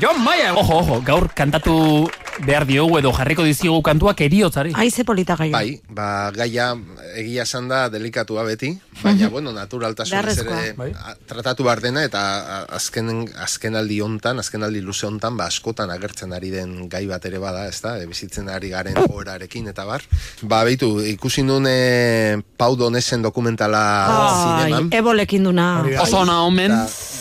Jon Maia! Ojo, ojo, gaur kantatu behar diogu edo jarriko dizigu kantuak eriotzari. Aize polita gaia. Bai, ba, gaia egia esan da delikatua beti, baina, bueno, naturaltasun ere Bai. a- tratatu behar dena, eta a- azken, azken aldi hontan, azken aldi luze hontan, ba, askotan agertzen ari den gai bat ere bada, ez da, bizitzen ari garen goerarekin eta bar. Ba, beitu, ikusi nun e, Pau Donesen dokumentala Ai, zineman. ebolekin duna. Oso ona omen.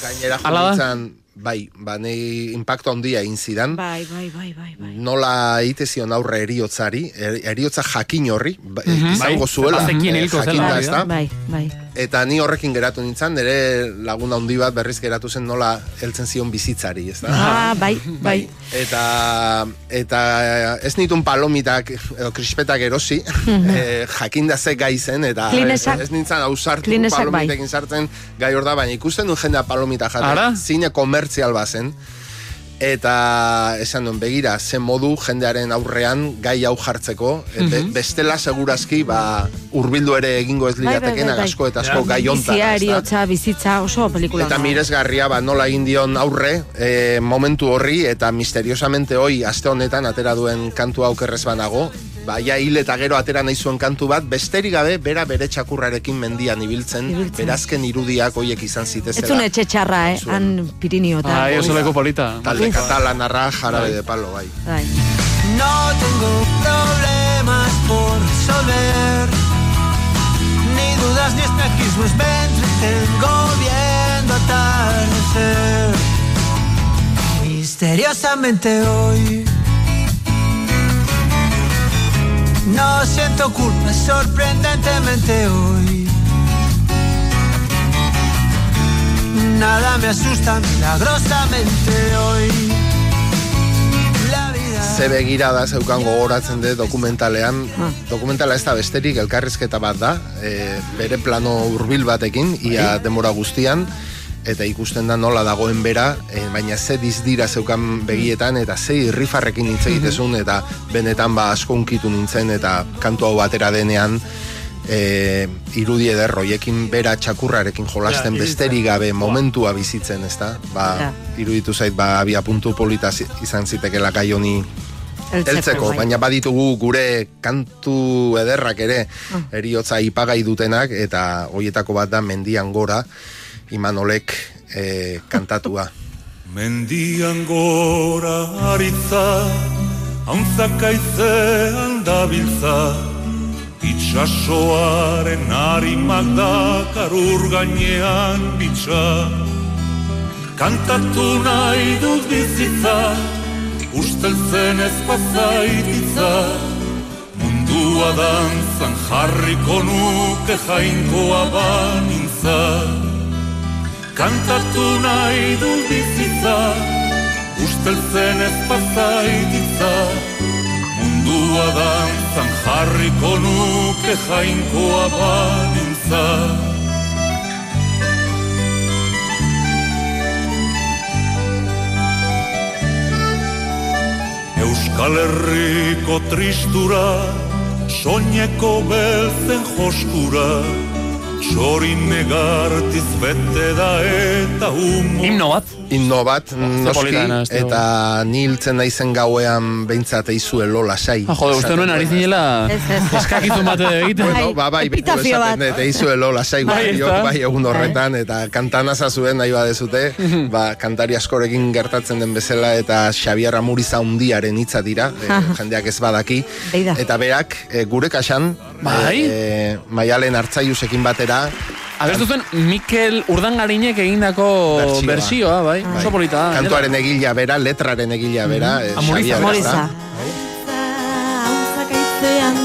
Gainera da? joditzen, bai, ba, nei impacto handia egin zidan. Bai, bai, bai, bai, bai. nola egite zion aurre eriotzari, er- eriotza jakin horri, ba, izango Bai, zuela, eh, jakinda, hori ez da. da? Bai, bai. Eta ni horrekin geratu nintzen, nire laguna handi bat berriz geratu zen nola heltzen zion bizitzari, ez da? Ah, bai, bai. Eta, eta ez nitun palomitak edo krispetak erosi, eh, jakinda ze gai zen, eta Klinesak. ez nintzen ausartu Klinesak bai. palomitekin sartzen gai hor da, baina ikusten duen jendea palomita jaten, zine komertzial bazen, eta esan duen begira, zen modu jendearen aurrean gai hau jartzeko, eta bestela segurazki ba, urbildu ere egingo ez Bai, bai, lirateken bai, asko eta asko gai hontan. Bizia, ez da? eriotza, bizitza, oso pelikula. Eta miresgarria ba, nola egin dion aurre e, momentu horri eta misteriosamente hoi aste honetan atera duen kantu aukerrez banago ba, ja hil eta gero atera nahi zuen kantu bat besterik gabe bera bere txakurrarekin mendian ibiltzen, Ibiltzen. berazken irudiak hoiek izan Ez zitezela zuen etxe txarra, eh? Zuen. Han Pirinio eta. Ai, oso leku polita. talde katalanarra jarabe de palo bai. Bai. No tengo problemas por resolver, ni dudas ni espejismos, me entretengo viendo atardecer. Misteriosamente hoy no siento culpa, sorprendentemente hoy. Nada me asusta milagrosamente hoy. Ze begirada zeukan gogoratzen dut dokumentalean, Ah. dokumentala ez da besterik elkarrizketa bat da, e, bere plano hurbil batekin, ia demora guztian, eta ikusten da nola dagoen bera, e, baina ze dizdira zeukan begietan, eta ze irrifarrekin hitz egitezun, eta benetan ba asko unkitu nintzen, eta kantu hau batera denean, e, irudi eder hoiekin bera txakurrarekin jolasten Ja, besterik gabe momentua bizitzen, ezta? Ba, Ja. iruditu zait, ba, abia puntu polita izan zitekela gai honi heltzeko, bai. baina baditugu gure kantu ederrak ere eriotza ipagai dutenak eta hoietako bat da mendian gora Imanolek eh, kantatua. Mendian gora aritza, hauntzak aizean dabiltza, itxasoaren harimak dakar ur gainean bitxa. Kantatu nahi dut bizitza, usteltzen ez pazaititza, mundua dantzan jarriko nuke jainkoa banintza. Kantatu nahi du bizitza Usteltzen ez pazaititza Mundua dantzan jarriko nuke jainkoa banintza. Euskal Herriko tristura Soineko beltzen joskura Sorin negartiz bete da eta humo Himno bat. Himno bat, noski, eta ni hiltzen naizen gauean behintzat eizuelo lasai. Ah, jode, uste nuen ari zinela Ez, ez. eskakizun bat egiten. Bueno, ba, bai, epitafio bat. dut, eizuelo lasai Bai, bai, egun horretan, eta kantana zazuen nahi badezute, ba, kantari askorekin gertatzen den bezala, eta Xabier Amuriza undiaren hitza dira, e, jendeak ez badaki, eta berak, e, gure kasan, Bai. e, maialen hartzaiusekin batera, Abestu zen Mikel Urdangarinek egindako bersioa, bai. Oso polita. kantuaren egila bera, letraren egila bera, e. Xabier, ez da? Amoriza.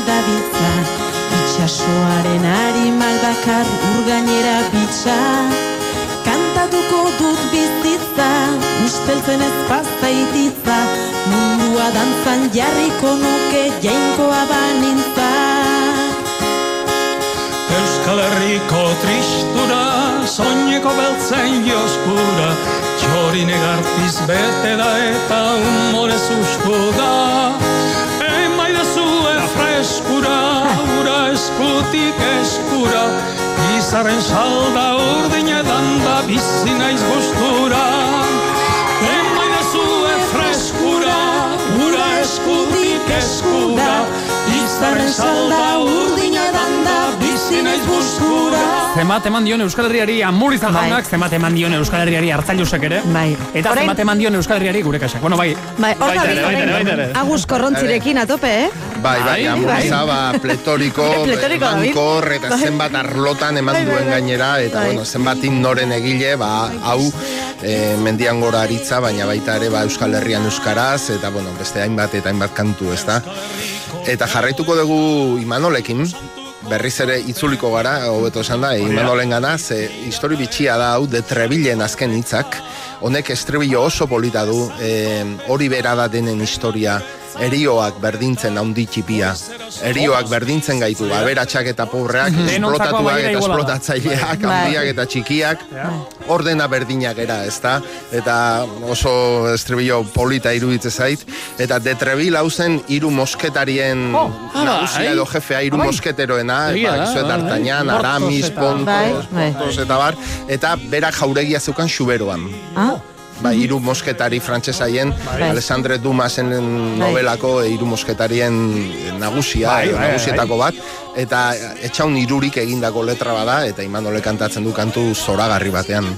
Dabiltza Itxasoaren harimak bakar urgainera bitxa Kantatuko dut bizitza Usteltzen ez pazaititza Mundua dantzan jarriko nuke jainkoa banintza Euskal Herriko tristura, soineko beltzen joskura, txori negartiz bete da eta humore sustu da. Emaide zuen freskura, ura eskutik eskura, izarren salda urdinetan da bizi naiz gustura. Zemat eman dion Euskal Herriari amurizan Bai. jaunak, zemat eman dion Euskal Herriari hartzailusek ere. Bai. Eta Orain- zemat eman dion Euskal Herriari gure kasak. Bueno, bai. Bai, hor da. Agus korrontzirekin atope, eh? Bai, bai, Bai, amuriza, ba, pletoriko, Pletoriko, mankor, eta Bai. zenbat arlotan eman Bai, bai, duen bai. gainera, eta, Bai. bueno, zenbat noren egile, ba, hau, e, mendian gora aritza, baina baita ere, ba, Euskal Herrian Euskaraz, eta, bueno, beste hainbat eta hainbat kantu, ez da? Eta jarraituko dugu Imanolekin, berriz ere itzuliko gara, hobeto esan da, Imanolen gana, ze histori bitxia da hau, de Trebillen azken hitzak, honek estribillo oso polita du, e, hori bera da denen historia, erioak berdintzen handi txipia, erioak berdintzen gaitu, aberatsak eta pobreak, esplotatuak eta esplotatzaileak, Bai. handiak eta txikiak, ordena berdina gera, ezta? Eta oso estribillo polita iruditzen zait. Eta de Trebil hau zen hiru mosketarien Oh, nagusia bai. edo jefea hiru Bai. mosketeroena, ba, bai. Portos Aramis, Pontos, Bai, bai. Pontos eta bar, eta berak jauregia zeukan xuberoan. Ah, Ba, hiru mosketari frantsesaien, Alessandre Dumasen novelako hiru mosketarien nagusia, Bai, bai, nagusietako bat, eta etxaun irurik egindako letra bada, eta Imanole kantatzen du kantu zoragarri batean.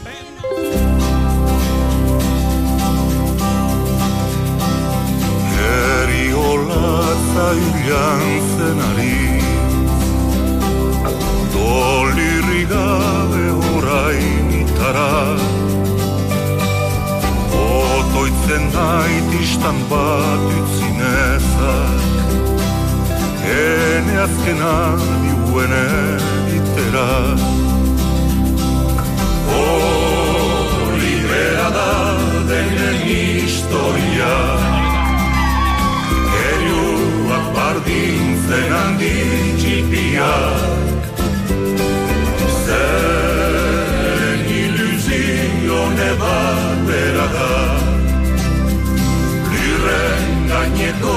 Otoitzen nait istan bat utzinezak Ene azkena diuen eritera Hori bera da denen historia. Eriuak bardintzen handi txipiak gaineko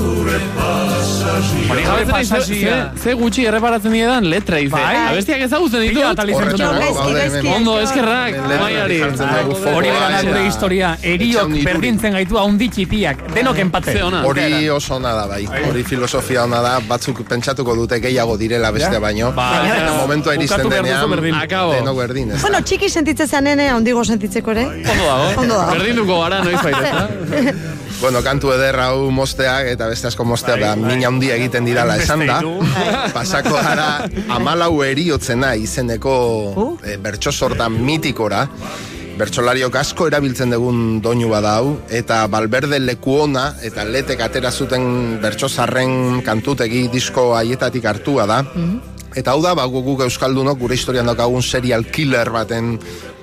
gure pasazia Hori gabe pasasia. Ze, gutxi erreparatzen diedan letra ize. Bai. Abestiak ezagutzen gaizki, Ondo, eskerrak, maiari. Hori bera da gure historia. Eriok berdintzen gaitu haundi txipiak. Denok empate. Ze ona. Hori oso ona da bai. Hori filosofia ona da, batzuk pentsatuko dute gehiago direla bestea baino. Ba, momentua iristen denean, denok berdin? Bueno, txiki sentitzen zanene, ondigo sentitzeko ere. Ondo dago. Ondo dago. Berdinduko gara noiz baita? Bueno, kantu ederra hau mosteak eta beste asko mosteak Bai, ba, mina handia egiten dirala esan da. ditu. Pasako gara amalau eriotzena izeneko Uh. e, bertso sorta mitikora. Bertsolariok asko erabiltzen dugun doinu bada hau eta Balberde lekuona eta letek atera zuten bertso zarren kantutegi disko haietatik hartua da. Eta hau da, ba, gu- guk Euskaldunok gure historian daukagun serial killer baten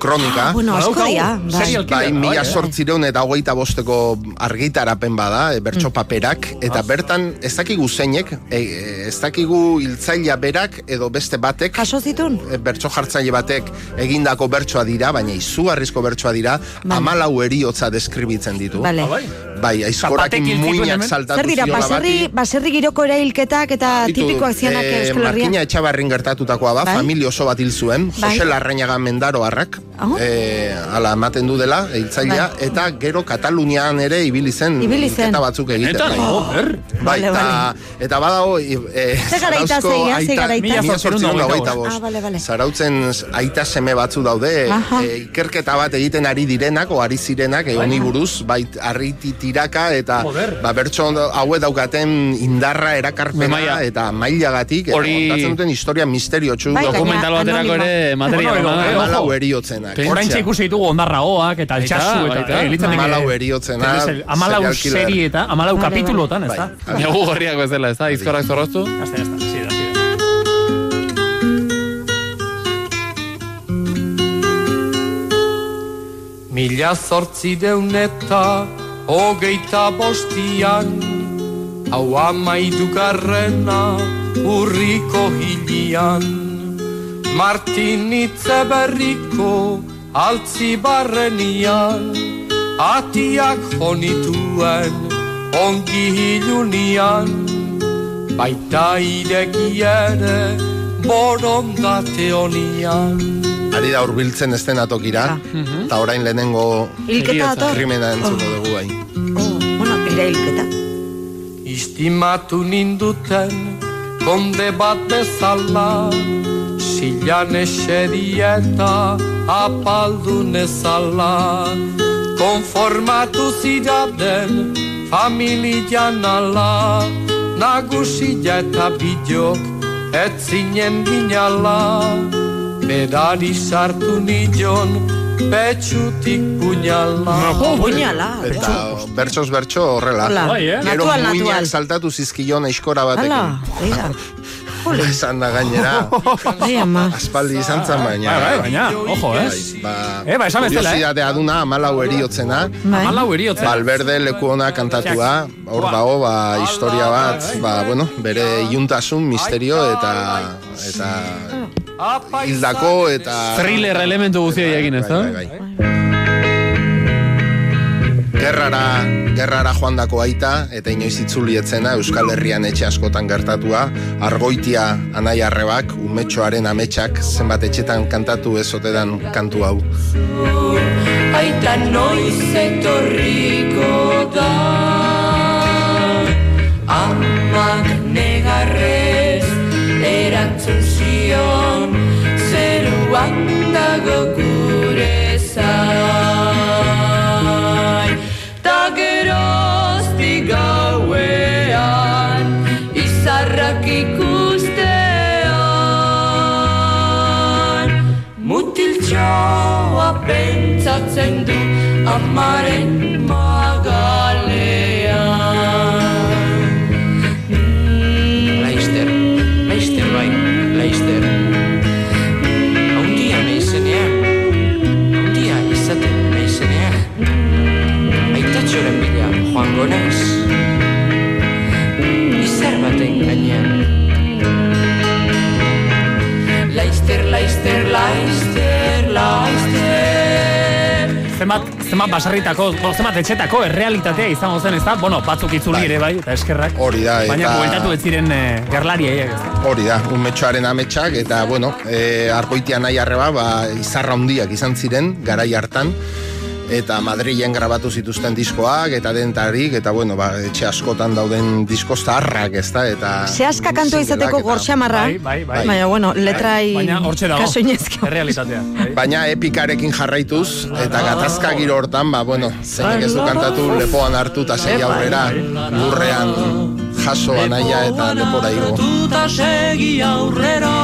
kronika. Ah, bueno, asko. Bai. Serial Bai, killer, mila bai, sortzireun eta hogeita bosteko argitarapen bada, e, bertso paperak, eta bertan ez dakigu zeinek, e, e, ez dakigu hiltzailea berak edo beste batek, Jaso zitun? e, bertso jartzaile batek egindako bertsoa dira, baina izugarrizko bertsoa dira, Bai. amalau eriotza deskribitzen ditu. Vale. Bai, aizkorak muinak saltatu Zer dira, baserri, baserri giroko erailketak eta tipikoak zianak eh, Euskal Herrian? Markina Etxabarrin gertatutakoa da, Bai. familia oso bat hil zuen, Bai. Jose Larrañaga Mendaroarrak, Oh. eh, ala ematen du dela, hiltzailea, eta gero Katalunian ere ibili zen, Ibili zen. hilketa batzuk egiten. Eta, bai. oh, ber. Bai, Vale, eta, eta badago, e, Ze garaita zeia, ze garaita? Mila eta hogeita bost. Ah, vale, vale. Zarautzen aita seme batzu daude, Aha. e, ikerketa bat egiten ari direnak, o ari zirenak, e, honi buruz, bai, arriti tiraka, eta Joder. ba, bertso hauek daukaten indarra erakarpena, Maila. eta mailagatik, eta Hori- kontatzen duten historia misteriotsu, Bai, Dokumental baterako ere material Bueno, ojo. eriotzenak. Orain ikusi ditugu ondarraoak eta altxasu eta deke- Amalau eriotzena, Amalau serie eta amalau Vale, kapitulotan, ez Bai. da? Negu gorriak bezala, ez da? Izkorak zorroztu? Da. Mila zortzi eta hogeita bostian Hau amaidugarrena urriko hilian Martin Itzeberriko altzi barrenian Atiak honituen ongi hilunian Baita ireki ere borondate honian Ari da urbiltzen tokira, eta orain lehenengo Hilketa dator? krimena entzuko dugu bai. Oh, bueno, ere hilketa. Istimatu ninduten konde bat bezala Silan esedieta apaldu nezala Konformatu ziraden familian ala Nagusia eta bidok ez zinen ginala Berari sartu nion petxutik puñala Oh, puñala. Eta bertsoz bertso horrela. Bai, eh? Gero Natural, muinak natural. saltatu zizkion eiskora batekin. Hala, eida. Esan da gainera. Ai, ama. Aspaldi izan zen baina. Bai, bai, baina, ojo, eh? Bai, ba, Eh, ba, esan bezala, eh? kuriosidatea duna, amalau eriotzena. Bai. Amalau eriotzen. Balberde leku ona kantatua, hor dago, ba, historia bat, ba, bueno, bere iuntasun, misterio eta eta hildako eta... Thriller elementu guztia egin ez, Bai, da? bai, bai. Gerrara, gerrara joandako aita, eta inoiz itzuli etzena Euskal Herrian etxe askotan gertatua, argoitia anai arrebak, umetxoaren ametsak, zenbat etxetan kantatu ezotedan kantu hau. Aita noiz etorriko da Amak negarrez erantzun zion Zeruan dago gure zai Ta geroztik gauean Izarrak ikustean. Mutiltxoa pentsatzen du amaren Zenbat, basarritako, bo, zenbat etxetako errealitatea izango zen, ez? Bueno, batzuk itzuli ere bai, eta eskerrak. Hori da, Baina eta- bueltatu ez ziren eh, gerlariei, ez da? Hori da, umetxoaren ametsak, eta, bueno, e, argoitia nahi arreba, ba, izarra handiak izan ziren, garai hartan, eta Madrilen grabatu zituzten diskoak, eta dentarik, eta, bueno, ba, etxe askotan dauden disko zaharrak, ez da, eta... Sehaska kantua izateko gorxamarra. Bai, bai, bai. Baina, bueno, letrai Baina hortxe dago, kaso inezko. errealitatea. bai. Baina epikarekin jarraituz, eta gatazka giro hortan, ba, bueno, zeinek ez du kantatu lepoan hartu eta sei aurrera, lurrean jaso anaia eta lepora igo. hartuta segi aurrera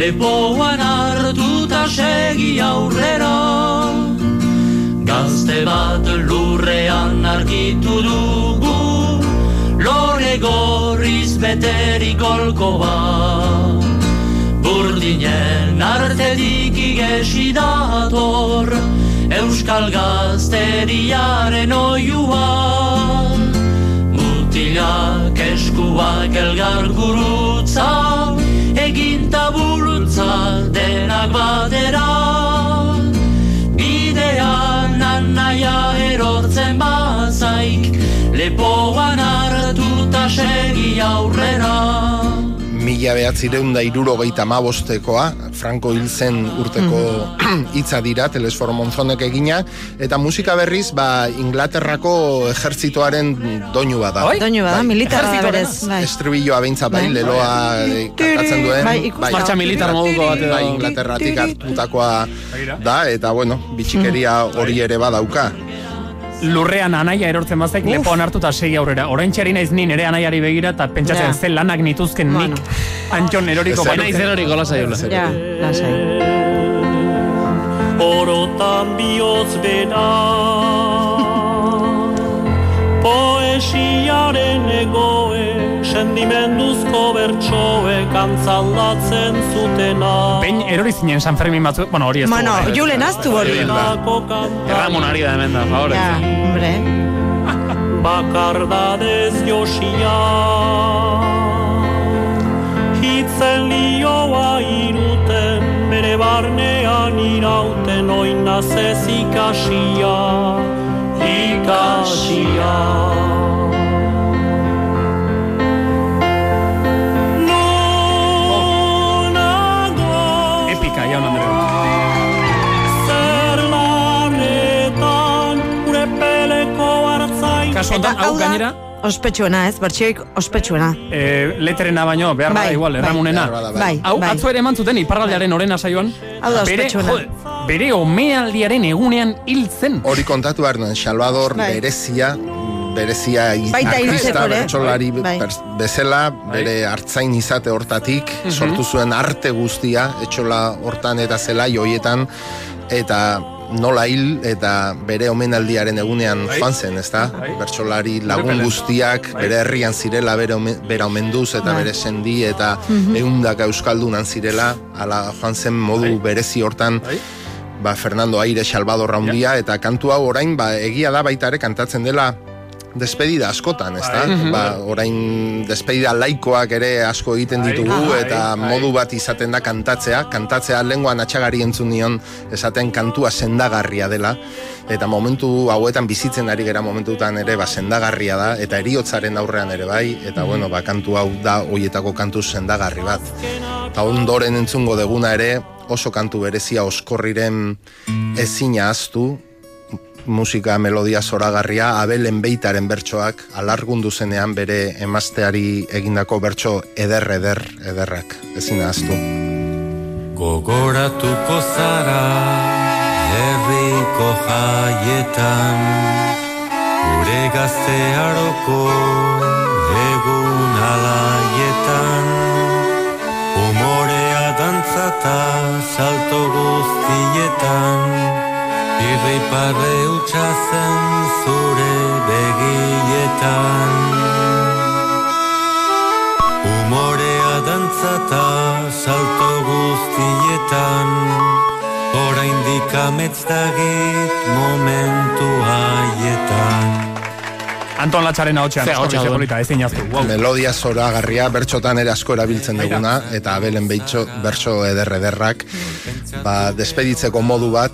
Lepoan hartuta segi aurrera Gazte bat lurrean argitu dugu Lore gorriz beterik golko bat. Burdinen artetik igesi dator Euskal gazteriaren oiua Mutilak eskuak elgar gurutza Egin taburutza denak batera anaia erortzen bazaik Lepoan hartuta segi aurrera Mila behatzireun da irurogeita mabostekoa, Franco hil zen urteko hitza dira, Telesforo Monzonek egina, eta musika berriz, ba, Inglaterrako ejertzitoaren doinu bat da. Oi? Doinu bat da, militarra da Ejertzitoarena. berez, bai. Estribilloa beintza bai, Bai. leloa eh, kantatzen duen. Bai. Martxa militar moduko bat. Bai, Inglaterratik hartutakoa da, eta bueno, bitxikeria hori ere badauka. Lurrean anaia erortzen bazaik, lepoan hartuta segi aurrera. Orain txari naiz ni nire anaiari begira, eta pentsatzen Ja. zen lanak nituzken nik antxon eroriko baina Naiz eroriko lasaiola. Ja, lasai. Orotan bihotz bera Poesiaren egoe Sendimenduzko bertsoe Kantzaldatzen zutena Behin erori zinen San Fermin batzu, bueno, hori ez dugu, Bueno, eh? Julen aztu hori. Ramon ari da hemen da, favore. Ja, hombre. Bakardadez josia Hitzen lioa iruten Bere barnean irauten Oinaz ez ikasia Ikasia Kasu honetan, Eta hau gainera, ospetsuena, ez? Bertsioik ospetsuena. E, letrena baino, behar Bai, bada igual, bai. erramunena. Behar bada, Bai, Hau, bai. atzo ere eman zuten iparraldearen orena saioan. Hau da bere, ospetsuena. jode, bere omealdiaren egunean hil zen. Hori kontatu behar nuen, Salvador Bai. berezia, berezia artista bertsolari Bai. bers- bezala, bere hartzain izate hortatik, sortu zuen arte guztia, etxola hortan eta zela joietan, eta nola hil eta bere omenaldiaren egunean joan zen, ezta? Bertsolari lagun Horrela. guztiak bere herrian zirela bere ome, bera omenduz eta Bai. bere sendi eta eundaka euskaldunan zirela, ala joan zen modu berezi hortan ba, Fernando Aire Salvador Raundia, eta kantu hau orain ba, egia da baita ere kantatzen dela despedida askotan, ezta? Ba, orain despedida laikoak ere asko egiten ditugu eta modu bat izaten da kantatzea, kantatzea lenguan atxagari entzun nion esaten kantua sendagarria dela. Eta momentu hauetan bizitzen ari gera momentutan ere ba sendagarria da. Eta eriotzaren aurrean ere bai. Eta bueno, ba kantu hau da hoietako kantu sendagarri bat. Eta ondoren entzungo deguna ere oso kantu berezia oskorriren ezina aztu, musika melodia zoragarria, abelen beitaren bertsoak, alargundu zenean bere emazteari egindako bertso eder, eder, ederrak, ezin aztu. Gogoratuko zara herriko jaietan Gure gaztearoko egun alaietan Humorea dantzata salto guztietan Irri parre utxazen zure begietan Humorea dantzata salto guztietan Oraindik amets dagit momentu haietan Anton Latxaren ahotxean, Ze asko ahotsa bize duen. polita, ezin jaztu. Wow. Melodia zoragarria, bertxotan ere asko erabiltzen duguna, eta abelen beitxo, bertso eder, ederrak, ba, despeditzeko modu bat,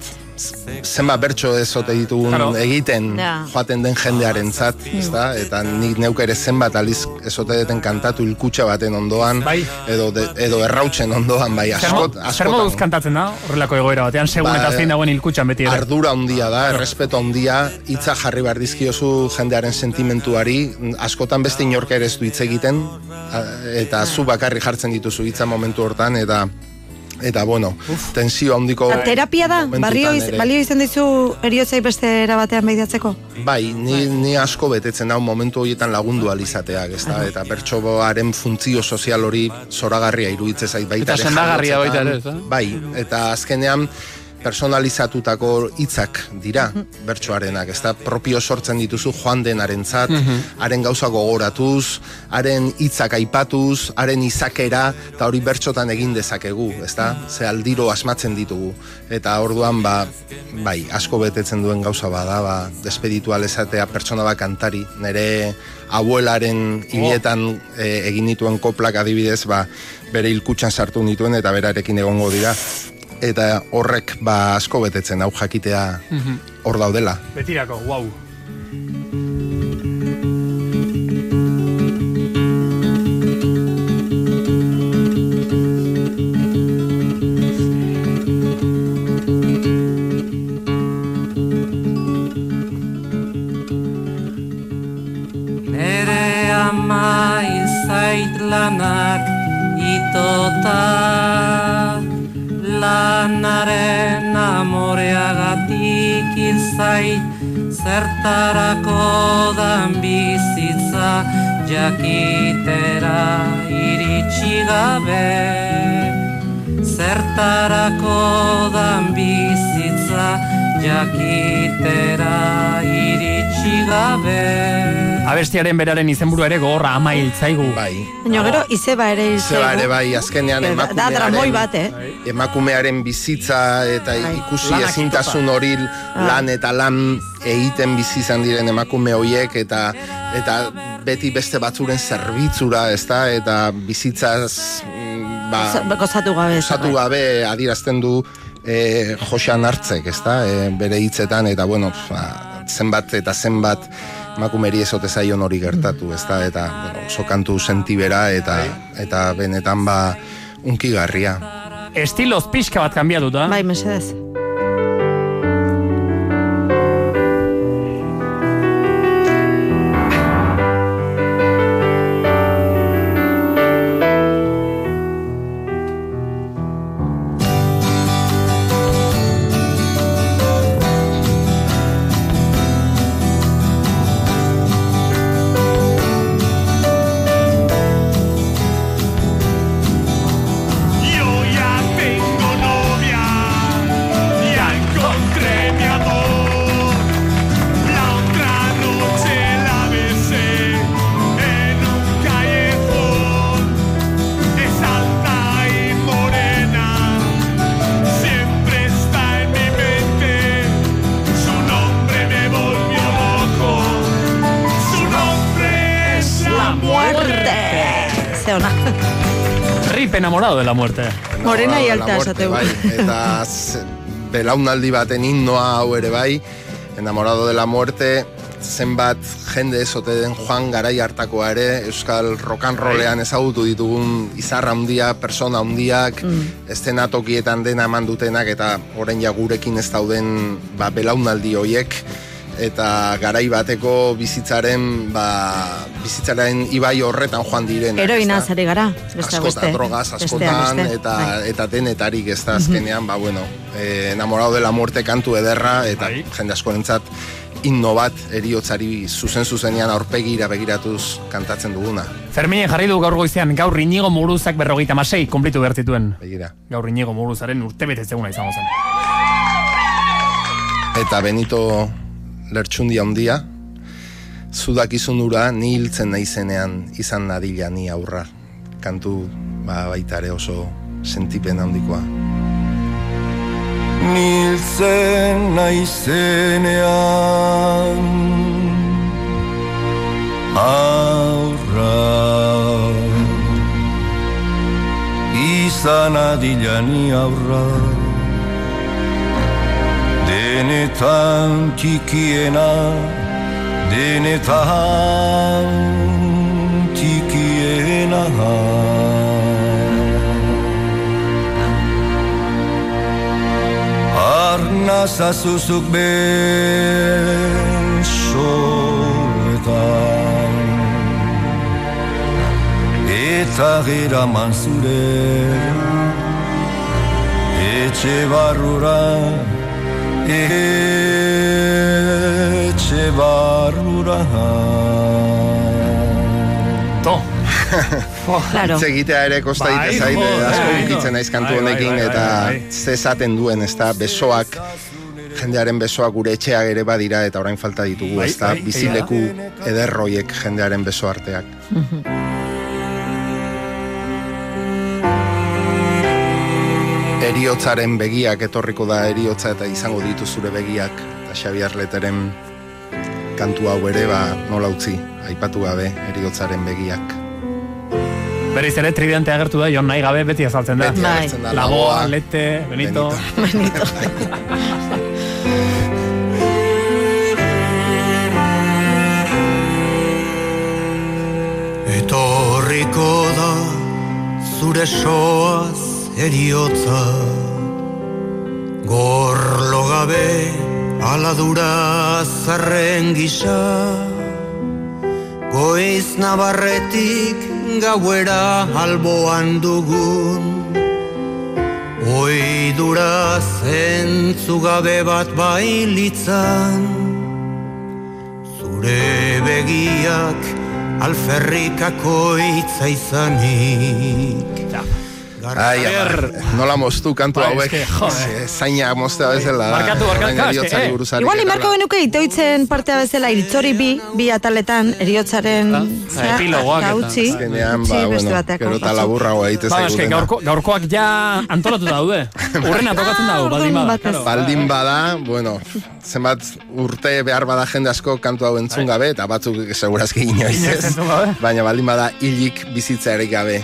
zenbat bertso ez ote ditugun Claro. egiten Ja. joaten den jendearen zat, ezta? Eta nik neuk ere zenbat aliz ez ote deten kantatu ilkutxa baten ondoan, Bai. edo, de, edo errautzen ondoan, bai, askot, Zer moduz kantatzen da, horrelako egoera batean, segun Ba, eta zein dagoen ilkutxan beti ere. Ardura handia da, errespeto handia, hitza jarri behar dizkiozu jendearen sentimentuari, askotan beste inork ere ez du hitz egiten, eta zu bakarri jartzen dituzu hitza momentu hortan, eta eta bueno, tensio handiko Eta terapia da? Barrio, iz, balio izan dizu eriotzai beste era batean behidatzeko? Bai, ni, ni asko betetzen hau momentu horietan lagundu alizateak, ez da? Eta bertsoaren funtzio sozial hori zoragarria iruditzen zait baita Eta sendagarria baita ere, jaiotzetan. ez da? Bai, eta azkenean personalizatutako hitzak dira bertsoarenak, ez da? Propio sortzen dituzu joan denarentzat, haren gauza gogoratuz, haren hitzak aipatuz, haren izakera, eta hori bertsotan egin dezakegu, ez da? Ze aldiro asmatzen ditugu. Eta orduan, ba, bai, asko betetzen duen gauza bada, ba, despeditu alezatea pertsona bat kantari, nire abuelaren hiletan e, egin dituen koplak adibidez, ba, bere hilkutxan sartu nituen eta berarekin egongo dira. Eta horrek ba asko betetzen hau jakitea hor daudela. Betirako, wow. Nere ama izait lanak itota Lanaren amoreagatik izait Zertarako dan bizitza jakitera iritsi gabe. Zertarako dan bizitza jakitera iritsi gabe Abestiaren beraren izenburua ere gogorra ama hiltzaigu. Bai. Baina gero, izeba ere izaigu. Zeba ere bai, azkenean Da- Da dramoi emakumearen, bat, eh? emakumearen bizitza eta Bai. ikusi ezintasun hori lan eta lan egiten bizi izan diren emakume horiek eta eta beti beste batzuren zerbitzura, ezta? Eta bizitzaz mm, ba, Goza- Gozatu gabe. osatu gabe adierazten du e, Josean hartzek, ezta? E, bere hitzetan eta bueno, ba, zenbat eta zenbat emakumeri ezote zaion hori gertatu, ezta? Eta bueno, oso kantu sentibera eta eta benetan ba unkigarria. Estiloz pixka bat kanbiatuta. Bai, mesedez. Enamorado de la muerte. Morena y alta muerte, esateu. bai, eta belaunaldi baten himnoa hau ere bai, enamorado de la muerte, zenbat jende ezote den joan garai hartakoa ere, euskal rock and rollean ezagutu ditugun izarra handia, persona handiak, Mm. estenatokietan dena eman dutenak, eta orain ja gurekin ez dauden ba, belaunaldi hoiek, eta garai bateko bizitzaren ba, bizitzaren ibai horretan joan direnak. Heroina zari gara, beste askotan, beste. drogaz askotan, beste, eta, bai. eta denetarik ez da azkenean, ba, bueno, eh, enamorado de la muerte kantu ederra, eta Bai. jende askorentzat inno bat eriotzari zuzen zuzenean aurpegira begiratuz kantatzen duguna. Ferminen jarri du gaur goizean, gaur inigo muruzak berrogeita masei, konplitu bertituen. Begira. Gaur inigo muruzaren urte betetzeguna izango zen. Eta Benito lertxundia handia, zudakizun ura ni hiltzen naizenean izan nadila ni aurra. Kantu ba, baita ere oso sentipen handikoa. Niltzen naizenean aurra izan adilani aurra denetan tikiena denetan tikiena. Arnaza zuzuk besoetan Eta gera manzure Etxe barrura Etxe barrura To. Claro. Egitea ere kosta Bai, egite zaite, asko bai, ukitzen naiz kantu bai, bai, honekin, bai, bai, eta bai. ze esaten duen, ez da, besoak, jendearen besoak gure etxeak ere badira, eta orain falta ditugu, Bai, ez da, bai, bizileku ederroiek jendearen beso arteak. Eriotzaren begiak etorriko da eriotza eta izango ditu zure begiak, eta Xabier Leteren kantu hau ere, ba, nola utzi, aipatu gabe, eriotzaren begiak. Berriz ere tridente agertu da, jon nahi gabe beti azaltzen da. Beti Bai. da, Lagoa, Lete, Benito. Etorriko da zure soaz eriotza. Gorlo gabe aladura zarren gisa. Goiz nabarretik gauera alboan dugun. Oidura zentzu gabe bat bailitzan. Zure begiak alferrikako hitza izanik Ai, nola moztu kantu Bai, hauek, zaina moztea bezala. Barkatu, barkatu, eh. Igual imarko genuke itoitzen partea bezala iritzori bi, bi ataletan eriotzaren zera, epilogoak. Azkenean, Utzi ba, bueno, gero eta batzuk. laburrago egite Ba, zaigudena. gaurkoak ja antolatu daude. Urrena tokatzen dago, baldin bada. Baldin bada, bueno, zenbat urte behar bada jende asko kantu hau entzun gabe, eta batzuk segurazki inoiz ez. Baina baldin bada hilik bizitza ere gabe.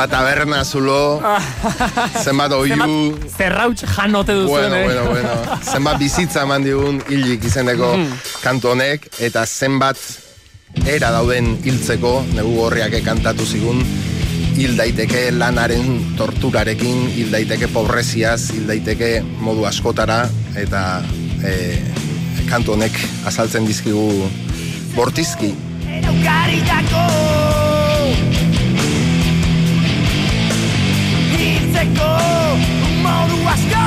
Zenbat taberna zulo, zenbat oiu, Zenbat Zerrauts janote duzuen, Bueno, eh? bueno, bueno. Zenbat bizitza eman digun hilik izeneko kantu honek, eta zenbat era dauden hiltzeko, negu gorriak kantatu zigun, hil daiteke lanaren torturarekin, hil daiteke pobreziaz, hil daiteke modu askotara, eta e, kantu honek azaltzen dizkigu bortizki. Eraukaritako Ezteko Modu asko.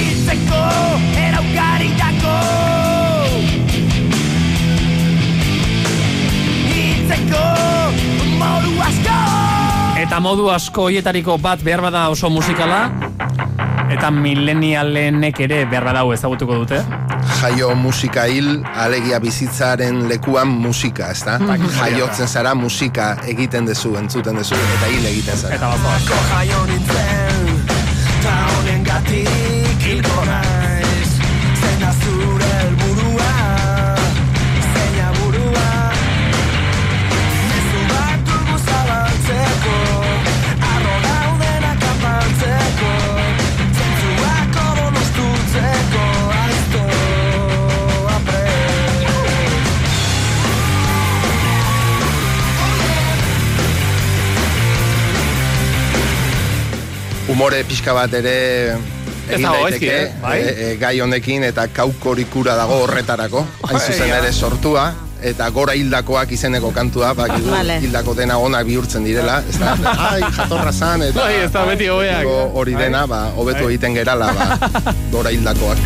Ezteko Eraukari dako. Ezteko Modu asko. Eta modu asko hoietariko bat behar bada oso musikala Eta milenialenek ere behar badau ezagutuko dute. Jaio musika hil, alegia bizitzaren lekuan musika, ez da? Jaiotzen zara musika egiten dezu, entzuten dezu, eta hil egiten zara. Eta bat jaio nintzen Ta honen gatik hilko Umore pixka bat ere egin daiteke, ezki, eh? Bai. e, e, gai honekin eta kaukorikura dago horretarako, hain zuzen ere sortua, eta gora hildakoak izeneko kantua, bakigu Vale. hildako dena onak bihurtzen direla, ez da, ai, jatorra zan, eta Bai, ez da beti hobeak. go- hori dena, ba, hobetu egiten gerala, ba, gora hildakoak.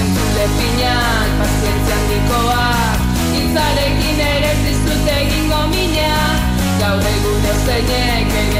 Entzule pinak, pazientzia handikoak Itzarekin ere ez dizut egingo mina Gaur egun ezeinek ere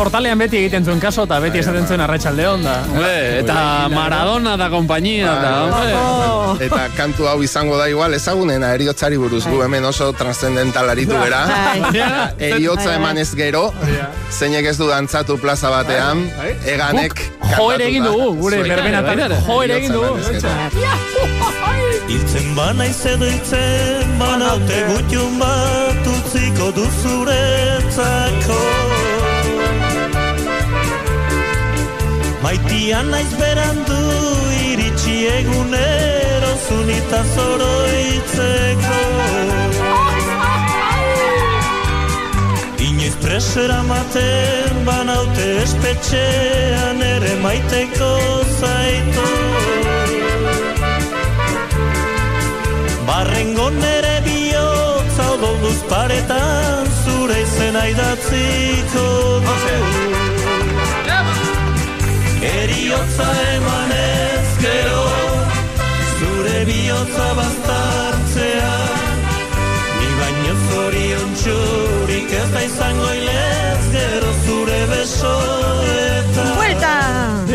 portalean beti egiten zuen kaso, eta beti esaten zuen arratsalde onda. Hombre, eta Maradona da kompainia, eta, hombre. Eta kantu hau izango da igual ezagunena eriotzari buruz. Gu hemen oso transcendental aritu. Bai. Eriotza eman ez gero, zeinek ez du dantzatu plaza batean, eganek jo ere egin dugu, gure berbenatan, Bai, jo ere egin dugu. Hiltzen bana izeduitzen, banaute gutxun bat utziko duzuretzako. Maitian naiz berandu iritsi egunero zunita zoroitzeko. Inoiz presera maten banaute espetxean ere maiteko zaitu. Barrengo nere bihotza odolduz paretan zure izena idatziko du. Eriotza eman ez gero, zure bihotza bastartzea. Ni baino zorion txurik ez da izango hilez gero zure besoetan. Buelta!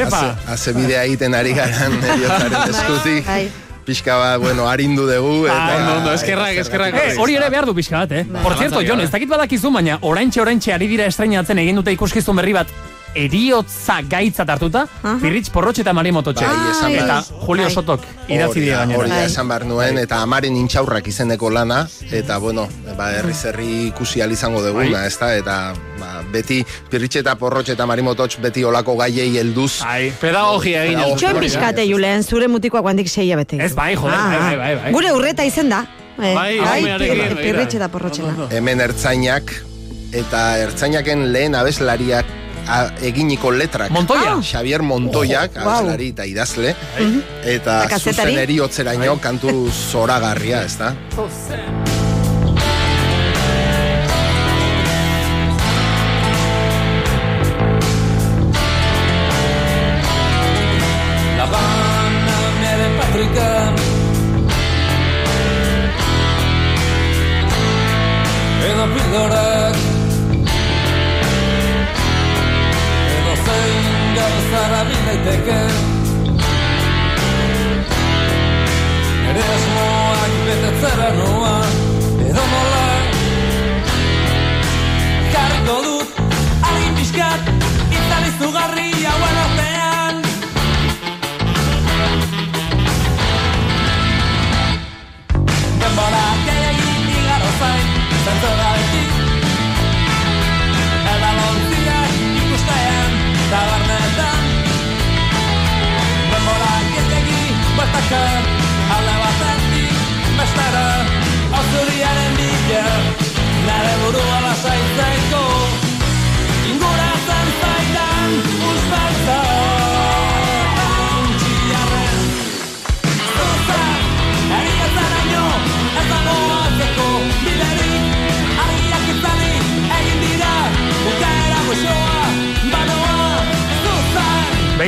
Epa! Haze- bidea egiten ari garan eriotzaren eskutik. Bai. Pixka bat, bueno, arindu dugu. Eta, Ah, ondo, ondo, eskerrak, eskerrak. Eh, hori ere behar du pixka bat, eh? Por cierto, Jon, ez dakit badakizu, baina oraintxe oraintxe ari dira estreinatzen egin dute ikuskizun berri bat eriotza gaitzat hartuta, Pirritx Porrotx eta Mari Mototxe. Bai, esan eta behar. Julio Bai. Sotok idatzi Hori dira da, Hori gainera. da, Bai. esan behar nuen, eta amaren intxaurrak izeneko lana, eta bueno, ba, herri zerri ikusi izango duguna, Bai. ezta, eta ba, beti pirritxe eta porrotxe eta marimototx beti olako gaiei helduz. Ai, Pedagogia egin. Pedagogia. ez. Txoen pixkate, Julen, zure mutikoak guandik seia bete. Ez bai, joder, bai, bai, bai, bai. Gure urreta izen da. Eh, Bai, bai, bai, pirritxe bai. eta porrotxena. Hemen ertzainak, eta ertzainaken lehen abeslariak a, eginiko letrak. Montoya. Ah. Xavier Montoyak, Oh, wow. eta idazle, eta Eta zuzen eriotzeraino kantu zoragarria, ez da?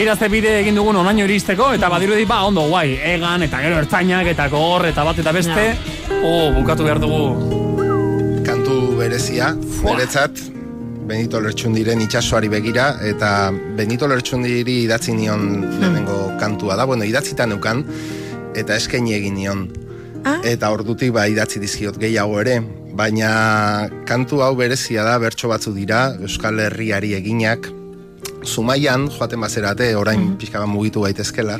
Badidazte bide egin dugun onaino iristeko, eta badirudi ba, ondo, guai, egan, eta gero ertzainak, eta gor, eta bat eta beste, oh, bukatu behar dugu. kantu berezia, beretzat, Benito Lertxundiren itxasoari begira, eta Benito Lertxundiri idatzi nion lehenengo kantua da, bueno, idatzita neukan, eta eskaini egin nion. Eta ordutik ba idatzi dizkiot gehiago ere, baina kantu hau berezia da, bertso batzu dira, Euskal Herriari eginak, Zumaian, joaten bazerate, orain pixka bat mugitu gaitezkela,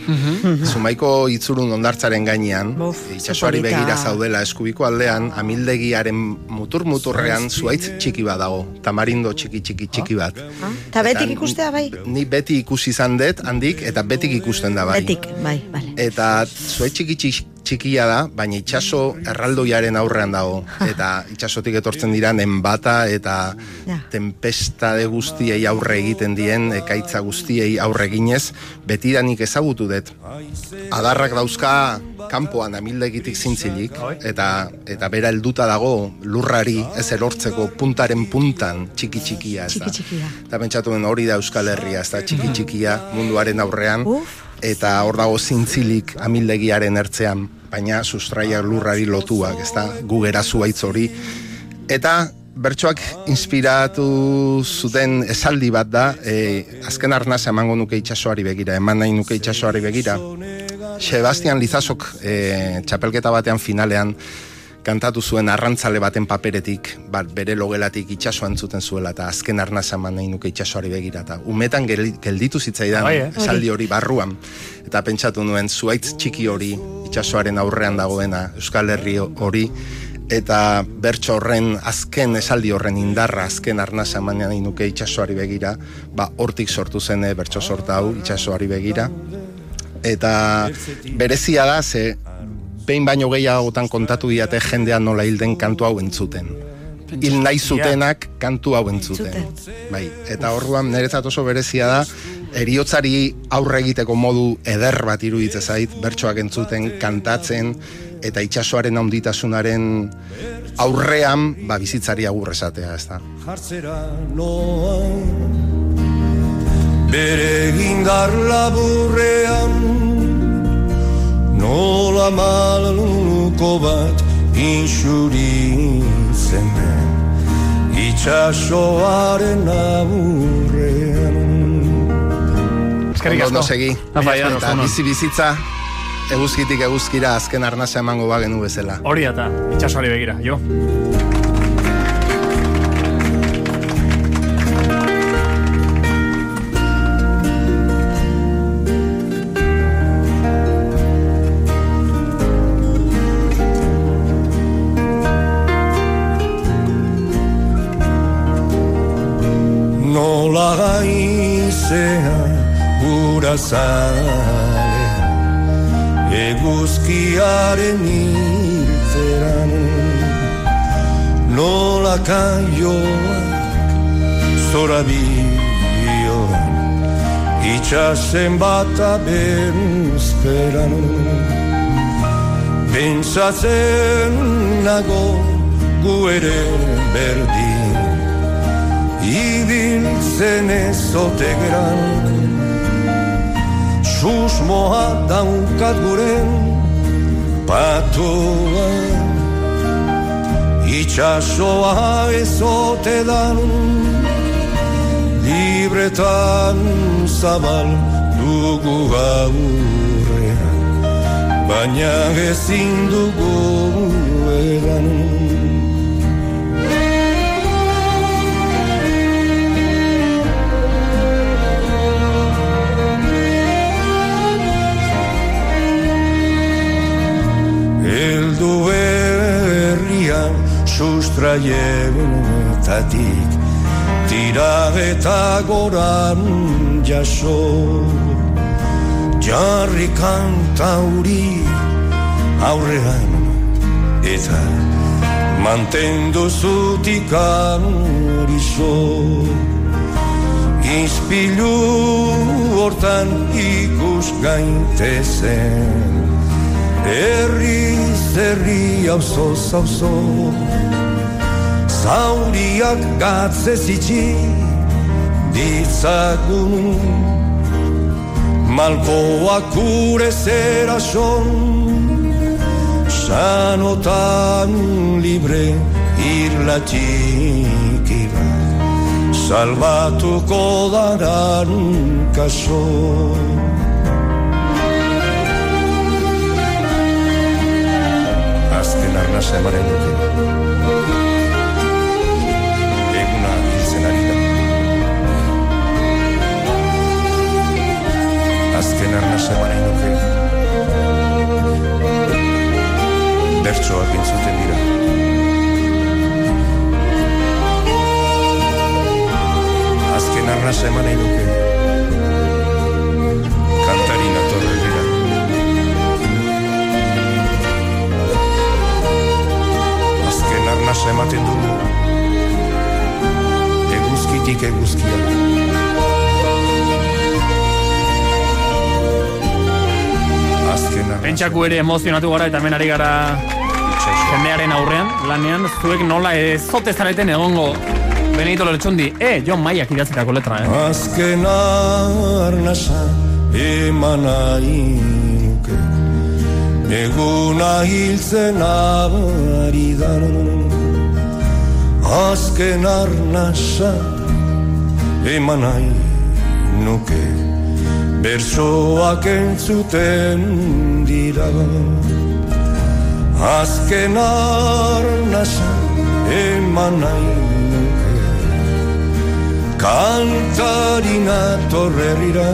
Zumaiko itzurun ondartzaren gainean, itxasoari polita. begira zaudela eskubiko aldean, amildegiaren mutur-muturrean zuaitz txiki bat dago, tamarindo txiki txiki txiki bat. Eta betik ikustea bai? Ni beti ikusi izan dut, handik, eta betik ikusten da bai. Betik, bai, bale. Eta zuaitz txiki txiki txikia da, baina itxaso erraldoiaren aurrean dago. Eta itxasotik etortzen dira nenbata eta Ja. tempestade guztiei aurre egiten dien, ekaitza guztiei aurre eginez, betidanik ezagutu dut. Adarrak dauzka kanpoan amildegitik zintzilik, eta eta bera helduta dago lurrari ez erortzeko puntaren puntan txiki txikia. Ez da. Eta pentsatu ben hori da Euskal Herria, ez da txiki txikia munduaren aurrean. Eta hor dago zintzilik amildegiaren ertzean, baina sustraiak lurrari lotuak, ez da, gu gera zuaitz hori. Eta bertsoak inspiratu zuten esaldi bat da, e, azken arnaz emango nuke itxasoari begira, eman nahi nuke itxasoari begira. Sebastian Lizasok e, txapelketa batean finalean kantatu zuen arrantzale baten paperetik, bat bere logelatik itxasoan zuten zuela, eta azken arnaz eman nahi nuke itxasoari begira, eta umetan gel- gelditu zitzaidan Bai, eh? esaldi hori barruan, eta pentsatu nuen zuaitz txiki hori itxasoaren aurrean dagoena Euskal Herri hori, eta bertso horren azken esaldi horren indarra azken arnasa eman nahi nuke itxasoari begira, ba hortik sortu zen eh, bertso sorta hau itxasoari begira, eta berezia da ze behin baino gehiagotan kontatu diate jendean nola hilden kantu hau entzuten. Hil nahi zutenak kantu hau entzuten. Bai, eta orduan niretzat oso berezia da, eriotzari aurre egiteko modu eder bat iruditzen zait, bertsoak entzuten, kantatzen, eta itxasoaren handitasunaren aurrean, ba, bizitzari agur esatea, ez da. jartzera noa Bere indar laburrean Nola maluko bat inxuritzen den Itxasoaren aburrean Eskerrik asko. ondo segi. Eta bizi bizitza, eguzkitik eguzkira azken arnasa emango bagenu bezala. Hori eta itxasoari begira, jo. Nola gaizea gura zale Eguzkiaren hiltzeran Nola kaioak zora bioan Itxasen bata bezperan Pentsatzen nago gu ere berdin Ibiltzen ezote gran Susmoa daukat guren patoa Itxasoa ezote dan Libretan zabal dugu aurrean. Baina ezin dugu edan Eldu herrian sustraietatik Tira eta goran jaso. Jarri kantauri aurrean Eta mantendu zutikan horizo. Izpilu hortan ikus gaintezen Herri zerri auzo zauzo. Zauriak gatze zitsi ditzagun. Malkoak gure zera son. Sanotan libre irla txiki bat Salbatuko daran kaso Azken arnaz emaren dute. Eguna hiltzen ari da. Azken arnaz emaren dute. Bertsoak entzuten dira. Azken arnaz eman nahi Eguzkia Pentsaku ere emozionatu gara eta hemen ari gara jendearen aurrean, lanean, zuek nola ez zote zareten egongo Benito Lertxundi, e, John Maiak idatzitako letra, eh? Azken arnasa eman nahi nuke. Eguna hiltzen ari da. Azken arnasa eman nahi nuke. Bersoak entzuten dira. Azken arnasa eman nahi nuke Kantarina torrerira